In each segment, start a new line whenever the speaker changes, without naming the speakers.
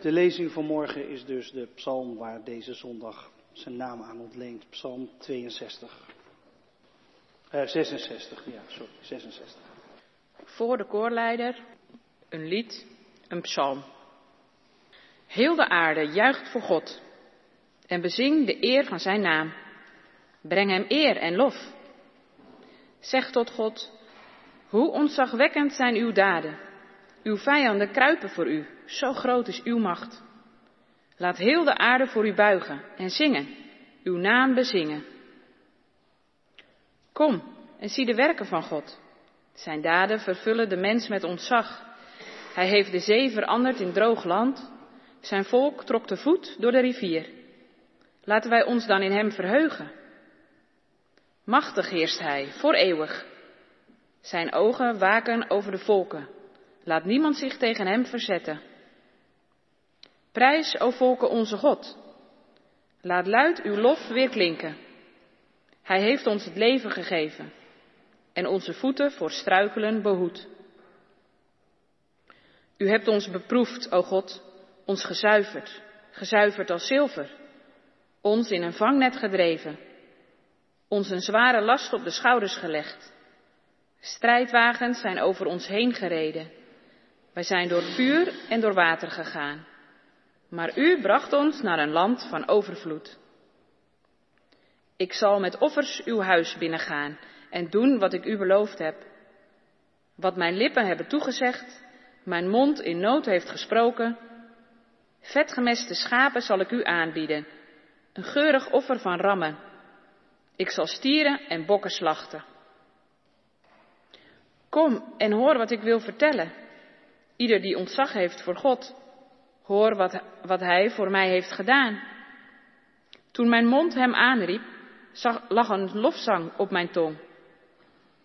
De lezing van morgen is dus de psalm waar deze zondag zijn naam aan ontleent. Psalm 62. Uh, 66, ja, sorry, 66.
Voor de koorleider een lied, een psalm. Heel de aarde juicht voor God en bezing de eer van zijn naam. Breng hem eer en lof. Zeg tot God, hoe ontzagwekkend zijn uw daden. Uw vijanden kruipen voor u, zo groot is uw macht. Laat heel de aarde voor u buigen en zingen, uw naam bezingen. Kom en zie de werken van God. Zijn daden vervullen de mens met ontzag. Hij heeft de zee veranderd in droog land. Zijn volk trok te voet door de rivier. Laten wij ons dan in hem verheugen. Machtig heerst hij, voor eeuwig. Zijn ogen waken over de volken. Laat niemand zich tegen hem verzetten. Prijs, o volken, onze God. Laat luid uw lof weer klinken. Hij heeft ons het leven gegeven en onze voeten voor struikelen behoed. U hebt ons beproefd, o God, ons gezuiverd, gezuiverd als zilver, ons in een vangnet gedreven, ons een zware last op de schouders gelegd. Strijdwagens zijn over ons heen gereden. Wij zijn door vuur en door water gegaan. Maar u bracht ons naar een land van overvloed. Ik zal met offers uw huis binnengaan en doen wat ik u beloofd heb. Wat mijn lippen hebben toegezegd, mijn mond in nood heeft gesproken. Vetgemeste schapen zal ik u aanbieden, een geurig offer van rammen. Ik zal stieren en bokken slachten. Kom en hoor wat ik wil vertellen. Ieder die ontzag heeft voor God, hoor wat, wat Hij voor mij heeft gedaan. Toen mijn mond Hem aanriep, lag een lofzang op mijn tong.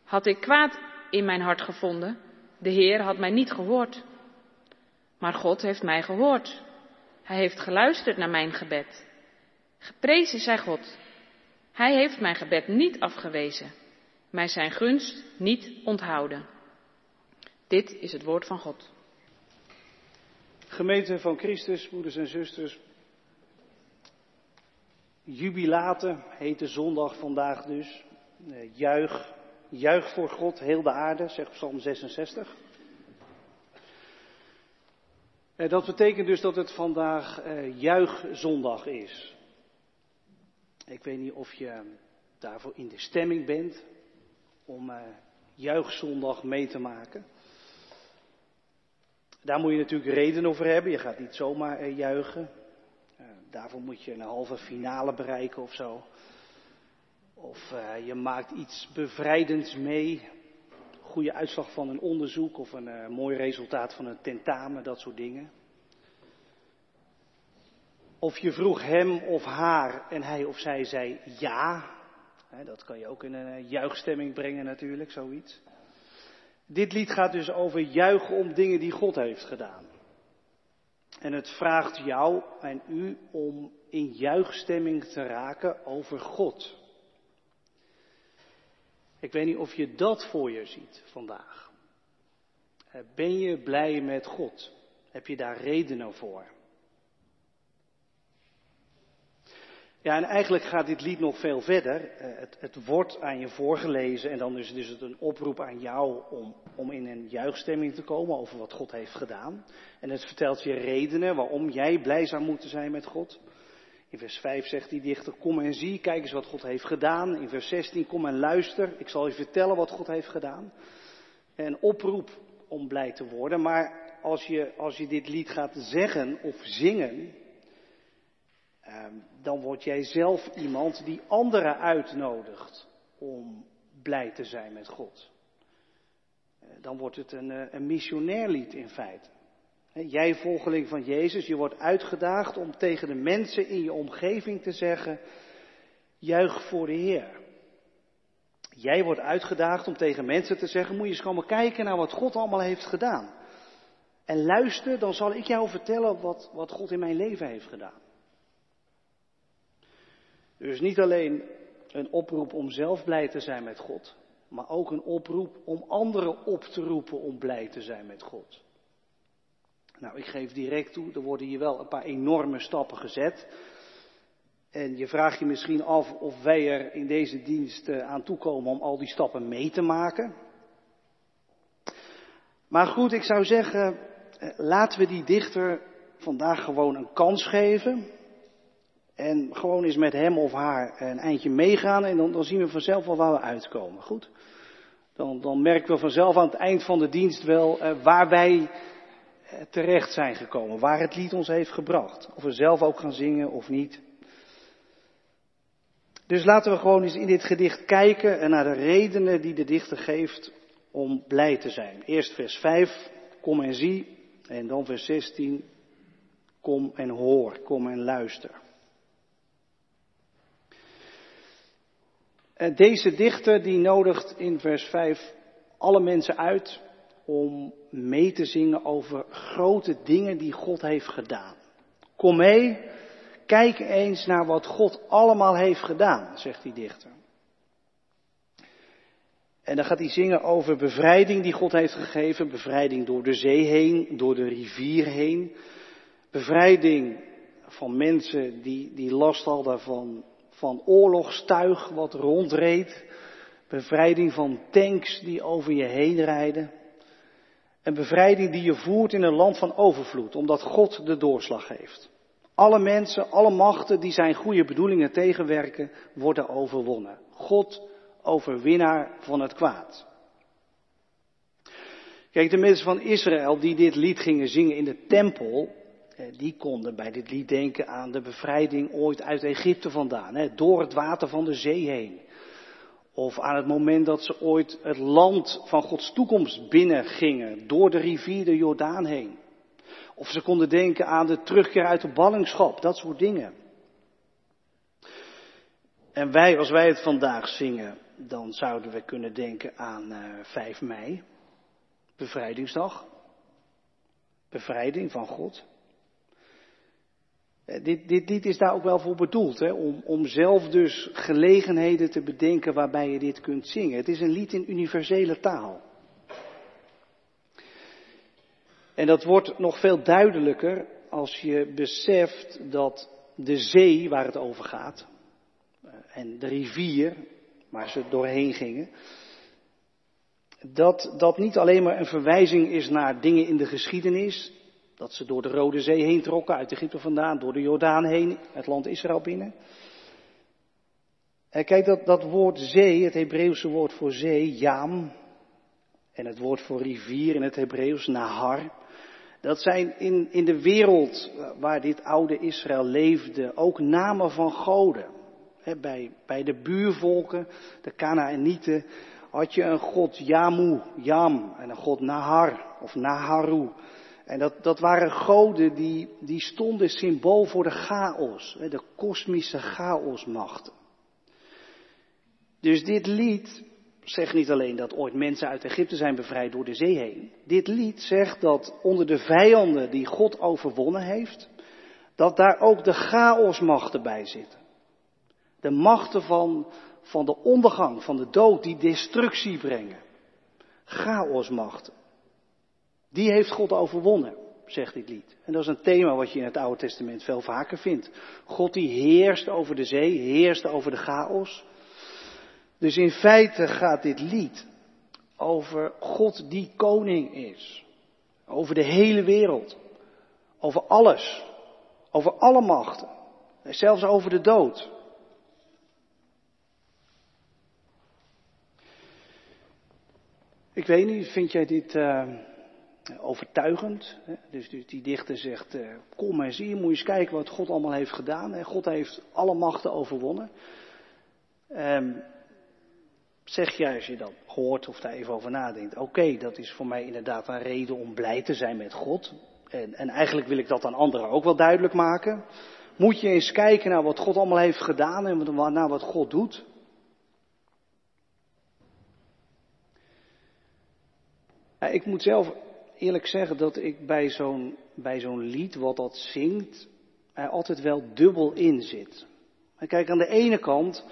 Had ik kwaad in mijn hart gevonden, de Heer had mij niet gehoord. Maar God heeft mij gehoord. Hij heeft geluisterd naar mijn gebed. Geprezen zij God. Hij heeft mijn gebed niet afgewezen, mij zijn gunst niet onthouden. Dit is het woord van God.
Gemeente van Christus, moeders en zusters. Jubilaten heet de zondag vandaag dus. Eh, juich, juich voor God, heel de aarde, zegt Psalm 66. En dat betekent dus dat het vandaag eh, juichzondag is. Ik weet niet of je daarvoor in de stemming bent om juichzondag mee te maken. Daar moet je natuurlijk reden over hebben. Je gaat niet zomaar uh, juichen. Uh, daarvoor moet je een halve finale bereiken of zo. Of uh, je maakt iets bevrijdends mee. Goede uitslag van een onderzoek of een mooi resultaat van een tentamen, dat soort dingen. Of je vroeg hem of haar en hij of zij zei ja. Dat kan je ook in een juichstemming brengen natuurlijk, zoiets. Dit lied gaat dus over juichen om dingen die God heeft gedaan. En het vraagt jou en u om in juichstemming te raken over God. Ik weet niet of je dat voor je ziet vandaag. Ben je blij met God? Heb je daar redenen voor? Ja, en eigenlijk gaat dit lied nog veel verder. Het, het, wordt aan je voorgelezen en dan is, dus het een oproep aan jou om, om in een juichstemming te komen over wat God heeft gedaan. En het vertelt je redenen waarom jij blij zou moeten zijn met God. In vers 5 zegt die dichter, kom en zie, kijk eens wat God heeft gedaan. In vers 16, kom en luister, ik zal je vertellen wat God heeft gedaan. Een oproep om blij te worden, maar als je, als je dit lied gaat zeggen of zingen, dan word jij zelf iemand die anderen uitnodigt om blij te zijn met God. Eh, dan wordt het een, eh, een missionair lied in feite. Jij volgeling van Jezus, je wordt uitgedaagd om tegen de mensen in je omgeving te zeggen, juich voor de Heer. Jij wordt uitgedaagd om tegen mensen te zeggen, moet je eens komen kijken naar wat God allemaal heeft gedaan. En luister, dan zal ik jou vertellen wat, wat God in mijn leven heeft gedaan. Dus niet alleen een oproep om zelf blij te zijn met God, maar ook een oproep om anderen op te roepen om blij te zijn met God. Nou, ik geef direct toe, er worden hier wel een paar enorme stappen gezet. En je vraagt je misschien af of wij er in deze dienst eh, aan toekomen om al die stappen mee te maken. Maar goed, ik zou zeggen, eh, laten we die dichter vandaag gewoon een kans geven. En gewoon eens met hem of haar een eindje meegaan en dan, dan zien we vanzelf wel waar we uitkomen. Goed? Dan, dan merken we vanzelf aan het eind van de dienst wel eh, waar wij eh, terecht zijn gekomen. Waar het lied ons heeft gebracht. Of we zelf ook gaan zingen of niet. Dus laten we gewoon eens in dit gedicht kijken naar de redenen die de dichter geeft om blij te zijn. Eerst vers 5, kom en zie. En dan vers 16, kom en hoor, kom en luister. Deze dichter die nodigt in vers 5 alle mensen uit om mee te zingen over grote dingen die God heeft gedaan. Kom mee, kijk eens naar wat God allemaal heeft gedaan, zegt die dichter. En dan gaat hij zingen over bevrijding die God heeft gegeven. Bevrijding door de zee heen, door de rivier heen. Bevrijding van mensen die, die last hadden van, van oorlogstuig wat rondreed. Bevrijding van tanks die over je heen rijden. Een bevrijding die je voert in een land van overvloed, omdat God de doorslag heeft. Alle mensen, alle machten die zijn goede bedoelingen tegenwerken, worden overwonnen. God overwinnaar van het kwaad. Kijk, de mensen van Israël die dit lied gingen zingen in de tempel, die konden bij dit lied denken aan de bevrijding ooit uit Egypte vandaan, door het water van de zee heen. Of aan het moment dat ze ooit het land van Gods toekomst binnengingen, door de rivier de Jordaan heen. Of ze konden denken aan de terugkeer uit de ballingschap, dat soort dingen. En wij, als wij het vandaag zingen, dan zouden we kunnen denken aan uh, eh, 5 mei, bevrijdingsdag. Bevrijding van God. Uh, dit, dit, dit is daar ook wel voor bedoeld, hè? Om, om zelf dus gelegenheden te bedenken waarbij je dit kunt zingen. Het is een lied in universele taal. En dat wordt nog veel duidelijker als je beseft dat de zee waar het over gaat, eh, en de rivier waar ze doorheen gingen, dat dat niet alleen maar een verwijzing is naar dingen in de geschiedenis, dat ze door de Rode Zee heen trokken, uit Egypte vandaan, door de Jordaan heen, het land Israël binnen. En kijk, dat, dat woord zee, het Hebreeuwse woord voor zee, Yam, en het woord voor rivier in het Hebreeuws, Nahar, dat zijn in, in de wereld waar dit oude Israël leefde ook namen van goden bij, bij de buurvolken, de Canaanieten, had je een god Yamu, Yam, en een god Nahar of Naharu. En dat, dat waren goden die, die stonden symbool voor de chaos, de kosmische chaosmachten. Dus dit lied zegt niet alleen dat ooit mensen uit Egypte zijn bevrijd door de zee heen. Dit lied zegt dat onder de vijanden die God overwonnen heeft, dat daar ook de chaosmachten bij zitten. De machten van, van de ondergang, van de dood, die destructie brengen. Chaosmachten. Die heeft God overwonnen, zegt dit lied. En dat is een thema wat je in het Oude Testament veel vaker vindt. God die heerst over de zee, heerst over de chaos. Dus in feite gaat dit lied over God die koning is. Over de hele wereld. Over alles. Over alle machten. Zelfs over de dood. Ik weet niet, vind jij dit uh, overtuigend? Dus, dus, die dichter zegt, uh, kom maar zie, moet je eens kijken wat God allemaal heeft gedaan. God heeft alle machten overwonnen. Um, zeg jij als je dat hoort of daar even over nadenkt, oké, dat is voor mij inderdaad een reden om blij te zijn met God. En, en eigenlijk wil ik dat aan anderen ook wel duidelijk maken. Moet je eens kijken naar wat God allemaal heeft gedaan en naar wat God doet. ik moet zelf eerlijk zeggen dat ik bij zo'n, lied wat dat zingt, er altijd wel dubbel in zit. kijk, aan de ene kant,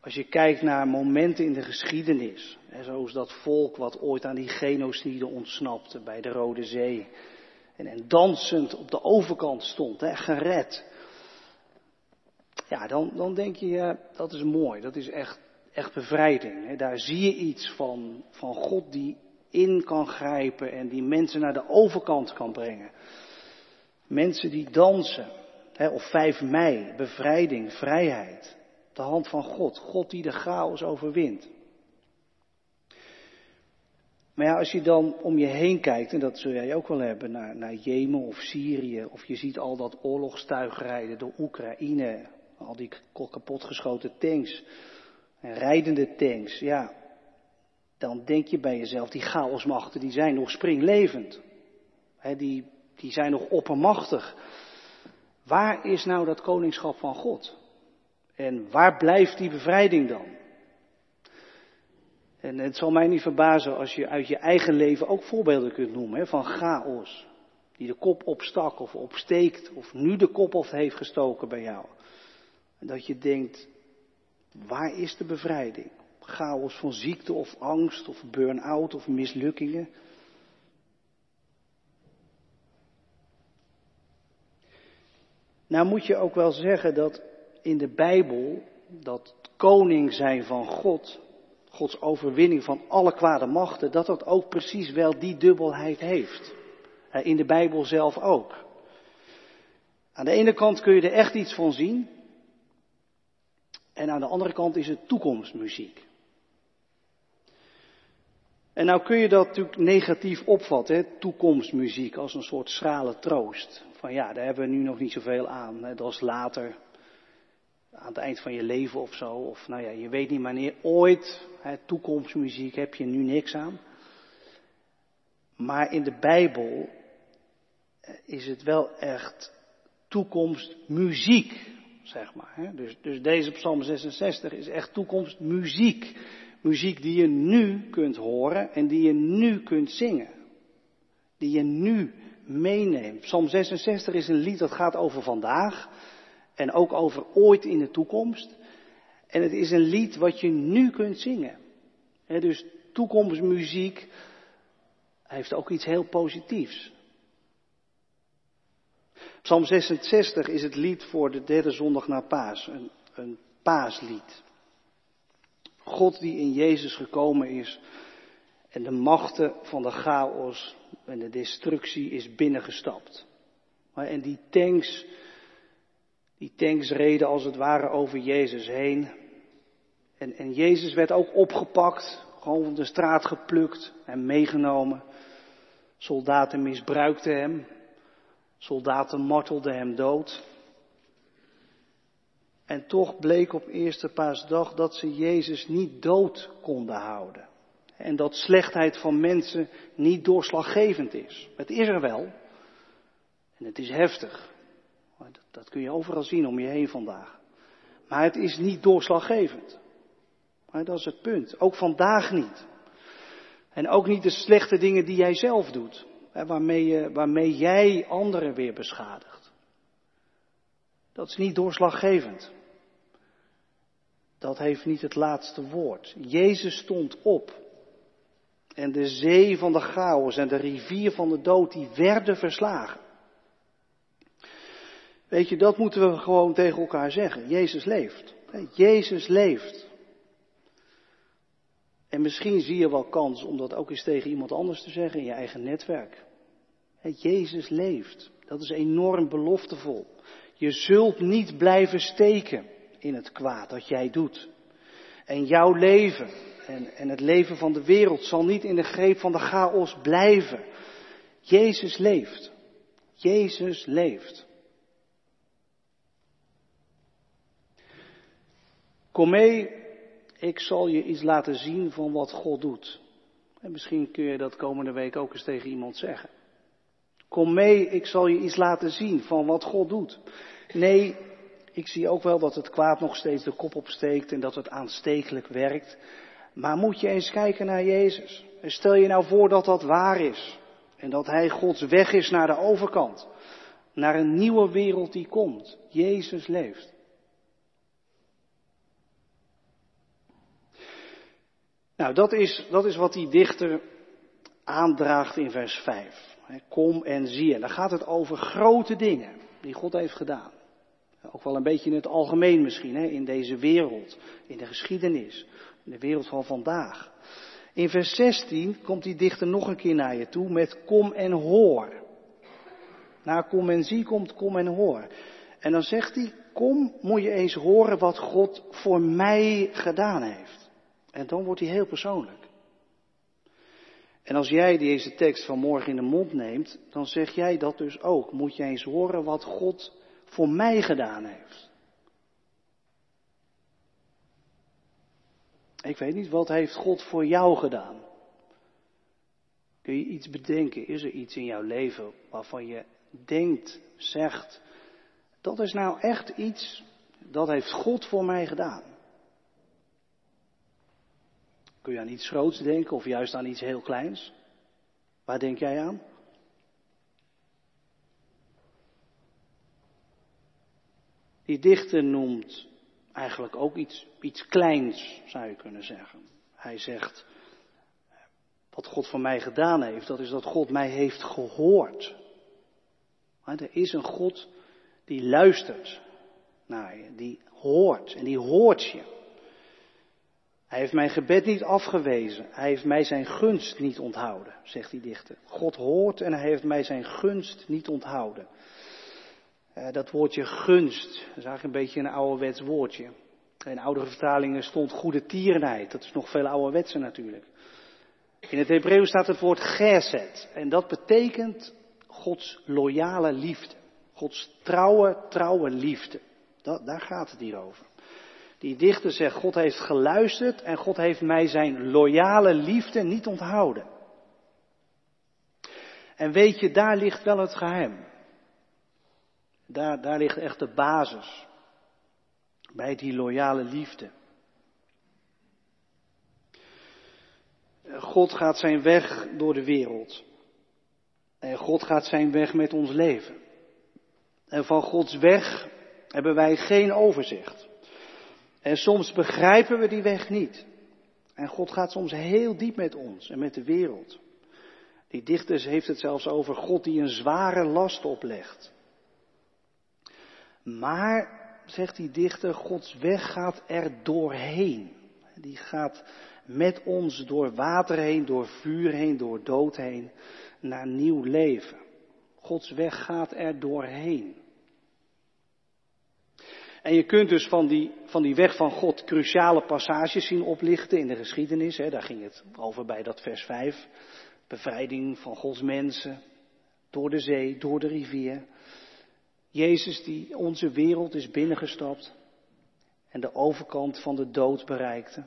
als je kijkt naar momenten in de geschiedenis, hè, zoals dat volk wat ooit aan die genocide ontsnapte bij de Rode Zee, en, en dansend op de overkant stond, hè, gered. Ja, dan, dan denk je, ja, dat is mooi, dat is echt, echt bevrijding. Hè. Daar zie je iets van, van God die in kan grijpen en die mensen naar de overkant kan brengen. Mensen die dansen, hè, of 5 mei, bevrijding, vrijheid. De hand van God, God die de chaos overwint. Maar ja, als je dan om je heen kijkt, en dat zul jij ook wel hebben, naar, naar Jemen of Syrië, of je ziet al dat oorlogstuig rijden door Oekraïne, al die kapotgeschoten tanks en rijdende tanks, ja, dan denk je bij jezelf, die chaosmachten die zijn nog springlevend. He, die, die zijn nog oppermachtig. Waar is nou dat koningschap van God? En waar blijft die bevrijding dan? En het zal mij niet verbazen als je uit je eigen leven ook voorbeelden kunt noemen van chaos. Die de kop opstak of opsteekt of nu de kop op heeft gestoken bij jou. En dat je denkt, waar is de bevrijding? Chaos van ziekte of angst of burn-out of mislukkingen. Nou moet je ook wel zeggen dat in de Bijbel dat koning zijn van God, Gods overwinning van alle kwade machten, dat dat ook precies wel die dubbelheid heeft. In de Bijbel zelf ook. Aan de ene kant kun je er echt iets van zien. En aan de andere kant is het toekomstmuziek. En nou kun je dat natuurlijk negatief opvatten, toekomstmuziek, als een soort schrale troost. Van ja, daar hebben we nu nog niet zoveel aan. Hè? Dat is later, aan het eind van je leven of zo. Of nou ja, je weet niet wanneer ooit, hè, toekomstmuziek heb je nu niks aan. Maar in de Bijbel eh, is het wel echt toekomstmuziek, zeg maar. Hè? Dus, dus deze Psalm 66 is echt toekomstmuziek. Muziek die je nu kunt horen en die je nu kunt zingen. Die je nu meeneemt. Psalm 66 is een lied dat gaat over vandaag en ook over ooit in de toekomst. En het is een lied wat je nu kunt zingen. dus toekomstmuziek heeft ook iets heel positiefs. Psalm 66 is het lied voor de derde zondag na paas, een, een paaslied. God die in Jezus gekomen is en de machten van de chaos en de destructie is binnengestapt. En die tanks, die tanks reden als het ware over Jezus heen. En, en Jezus werd ook opgepakt, gewoon van de straat geplukt en meegenomen. Soldaten misbruikten hem. Soldaten martelden hem dood. En toch bleek op eerste paasdag dat ze Jezus niet dood konden houden. En dat slechtheid van mensen niet doorslaggevend is. Het is er wel. En het is heftig. Dat, kun je overal zien om je heen vandaag. Maar het is niet doorslaggevend. Maar dat is het punt. Ook vandaag niet. En ook niet de slechte dingen die jij zelf doet. Waarmee, waarmee jij anderen weer beschadigt. Dat is niet doorslaggevend. Dat heeft niet het laatste woord. Jezus stond op. En de zee van de chaos en de rivier van de dood, die werden verslagen. Weet je, dat moeten we gewoon tegen elkaar zeggen. Jezus leeft. Jezus leeft. En misschien zie je wel kans om dat ook eens tegen iemand anders te zeggen in je eigen netwerk. Jezus leeft. Dat is enorm beloftevol. Je zult niet blijven steken in het kwaad dat jij doet. En jouw leven en, en het leven van de wereld zal niet in de greep van de chaos blijven. Jezus leeft. Jezus leeft. Kom mee, ik zal je iets laten zien van wat God doet. En misschien kun je dat komende week ook eens tegen iemand zeggen. Kom mee, ik zal je iets laten zien van wat God doet. Nee, ik zie ook wel dat het kwaad nog steeds de kop opsteekt en dat het aanstekelijk werkt. Maar moet je eens kijken naar Jezus. En stel je nou voor dat dat waar is. En dat Hij Gods weg is naar de overkant. Naar een nieuwe wereld die komt. Jezus leeft. Nou, dat is, dat is wat die dichter aandraagt in vers 5. Kom en zie. En dan gaat het over grote dingen die God heeft gedaan. Ook wel een beetje in het algemeen misschien, in deze wereld, in de geschiedenis, in de wereld van vandaag. In vers 16 komt die dichter nog een keer naar je toe met kom en hoor. Na kom en zie komt kom en hoor. En dan zegt hij, kom moet je eens horen wat God voor mij gedaan heeft. En dan wordt hij heel persoonlijk. En als jij deze tekst van morgen in de mond neemt, dan zeg jij dat dus ook. Moet je eens horen wat God voor mij gedaan heeft. Ik weet niet, wat heeft God voor jou gedaan? Kun je iets bedenken? Is er iets in jouw leven waarvan je denkt, zegt, dat is nou echt iets, dat heeft God voor mij gedaan? Kun je aan iets groots denken of juist aan iets heel kleins? Waar denk jij aan? Die dichter noemt eigenlijk ook iets, iets kleins, zou je kunnen zeggen. Hij zegt, wat God voor mij gedaan heeft, dat is dat God mij heeft gehoord. Er is een God die luistert naar je, die hoort en die hoort je. Hij heeft mijn gebed niet afgewezen. Hij heeft mij zijn gunst niet onthouden, zegt die dichter. God hoort en hij heeft mij zijn gunst niet onthouden. Uh, dat woordje gunst, dat is eigenlijk een beetje een ouderwets woordje. In oudere vertalingen stond goede tierenheid. Dat is nog veel ouderwetser natuurlijk. In het Hebreeuws staat het woord geset. En dat betekent Gods loyale liefde. Gods trouwe, trouwe liefde. Daar gaat het hier over. Die dichter zegt, God heeft geluisterd en God heeft mij zijn loyale liefde niet onthouden. En weet je, daar ligt wel het geheim. Daar, daar ligt echt de basis. Bij die loyale liefde. God gaat zijn weg door de wereld. En God gaat zijn weg met ons leven. En van Gods weg hebben wij geen overzicht. En soms begrijpen we die weg niet. En God gaat soms heel diep met ons en met de wereld. Die dichters heeft het zelfs over God die een zware last oplegt. Maar, zegt die dichter, Gods weg gaat er doorheen. Die gaat met ons door water heen, door vuur heen, door dood heen, naar nieuw leven. Gods weg gaat er doorheen. En je kunt dus van die, van die weg van God cruciale passages zien oplichten in de geschiedenis. Hè, daar ging het over bij dat vers 5. Bevrijding van Gods mensen. Door de zee, door de rivier. Jezus die onze wereld is binnengestapt. En de overkant van de dood bereikte.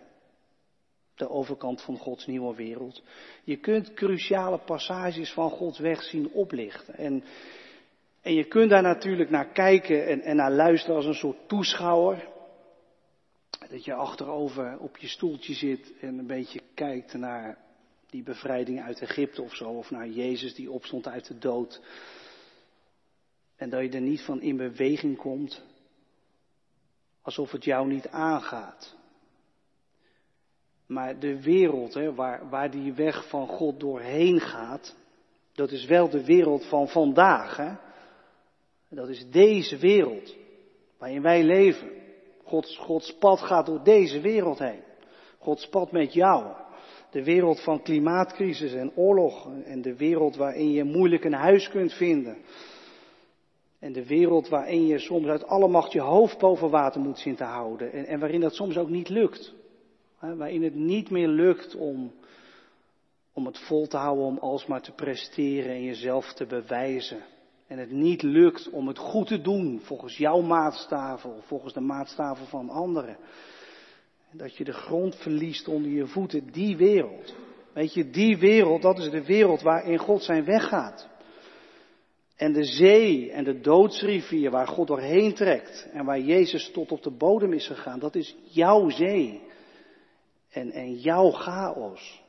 De overkant van Gods nieuwe wereld. Je kunt cruciale passages van Gods weg zien oplichten. En en je kunt daar natuurlijk naar kijken en, en naar luisteren als een soort toeschouwer. Dat je achterover op je stoeltje zit en een beetje kijkt naar die bevrijding uit Egypte of zo, of naar Jezus die opstond uit de dood. En dat je er niet van in beweging komt, alsof het jou niet aangaat. Maar de wereld, hè, waar, waar die weg van God doorheen gaat, dat is wel de wereld van vandaag. Hè? Dat is deze wereld waarin wij leven. Gods, Gods pad gaat door deze wereld heen. Gods pad met jou. De wereld van klimaatcrisis en oorlog. En de wereld waarin je moeilijk een huis kunt vinden. En de wereld waarin je soms uit alle macht je hoofd boven water moet zien te houden. En, en waarin dat soms ook niet lukt. Waarin het niet meer lukt om, om het vol te houden, om alsmaar te presteren en jezelf te bewijzen en het niet lukt om het goed te doen volgens jouw maatstaven volgens de maatstaven van anderen. Dat je de grond verliest onder je voeten, die wereld. Weet je, die wereld, dat is de wereld waarin God zijn weg gaat. En de zee en de doodsrivier waar God doorheen trekt en waar Jezus tot op de bodem is gegaan, dat is jouw zee en, en jouw chaos.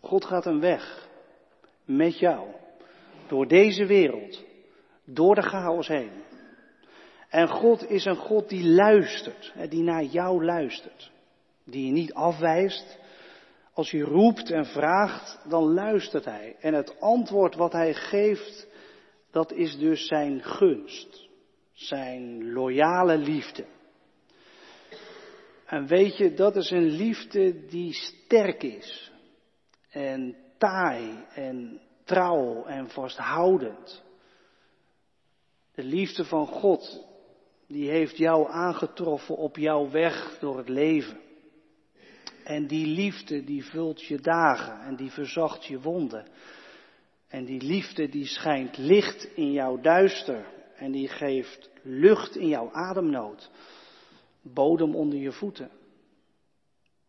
God gaat een weg met jou. Door deze wereld. Door de chaos heen. En God is een God die luistert. Die naar jou luistert. Die je niet afwijst. Als je roept en vraagt, dan luistert hij. En het antwoord wat hij geeft, dat is dus zijn gunst. Zijn loyale liefde. En weet je, dat is een liefde die sterk is. En taai en trouw en vasthoudend. De liefde van God, die heeft jou aangetroffen op jouw weg door het leven. En die liefde die vult je dagen en die verzacht je wonden. En die liefde die schijnt licht in jouw duister en die geeft lucht in jouw ademnood. Bodem onder je voeten.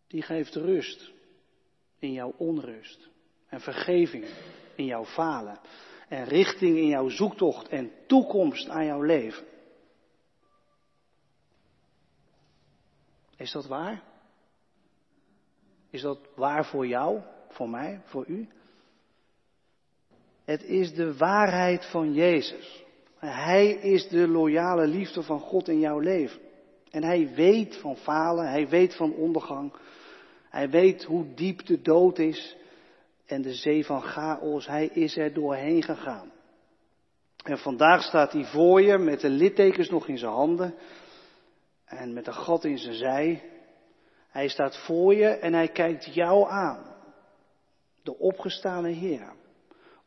Die geeft rust in jouw onrust en vergeving in jouw falen en richting in jouw zoektocht en toekomst aan jouw leven. Is dat waar? Is dat waar voor jou, voor mij, voor u? Het is de waarheid van Jezus. Hij is de loyale liefde van God in jouw leven. En hij weet van falen, hij weet van ondergang. Hij weet hoe diep de dood is en de zee van chaos. Hij is er doorheen gegaan. En vandaag staat hij voor je met de littekens nog in zijn handen en met een gat in zijn zij. Hij staat voor je en hij kijkt jou aan. De opgestane Heer.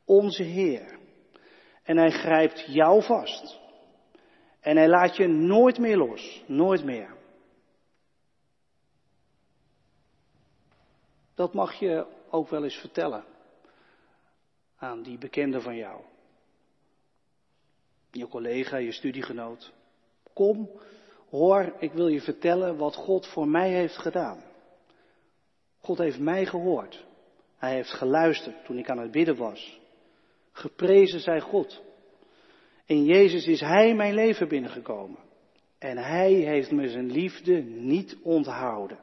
Onze Heer. En hij grijpt jou vast. En hij laat je nooit meer los. Nooit meer. Dat mag je ook wel eens vertellen aan die bekende van jou. Je collega, je studiegenoot. Kom, hoor, ik wil je vertellen wat God voor mij heeft gedaan. God heeft mij gehoord. Hij heeft geluisterd toen ik aan het bidden was. Geprezen zij God. In Jezus is Hij mijn leven binnengekomen. En Hij heeft me zijn liefde niet onthouden.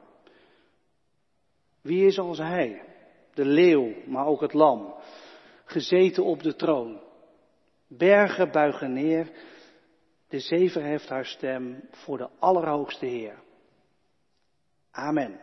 Wie is als Hij? De leeuw, maar ook het lam. Gezeten op de troon. Bergen buigen neer. De zee verheft haar stem voor de Allerhoogste Heer. Amen.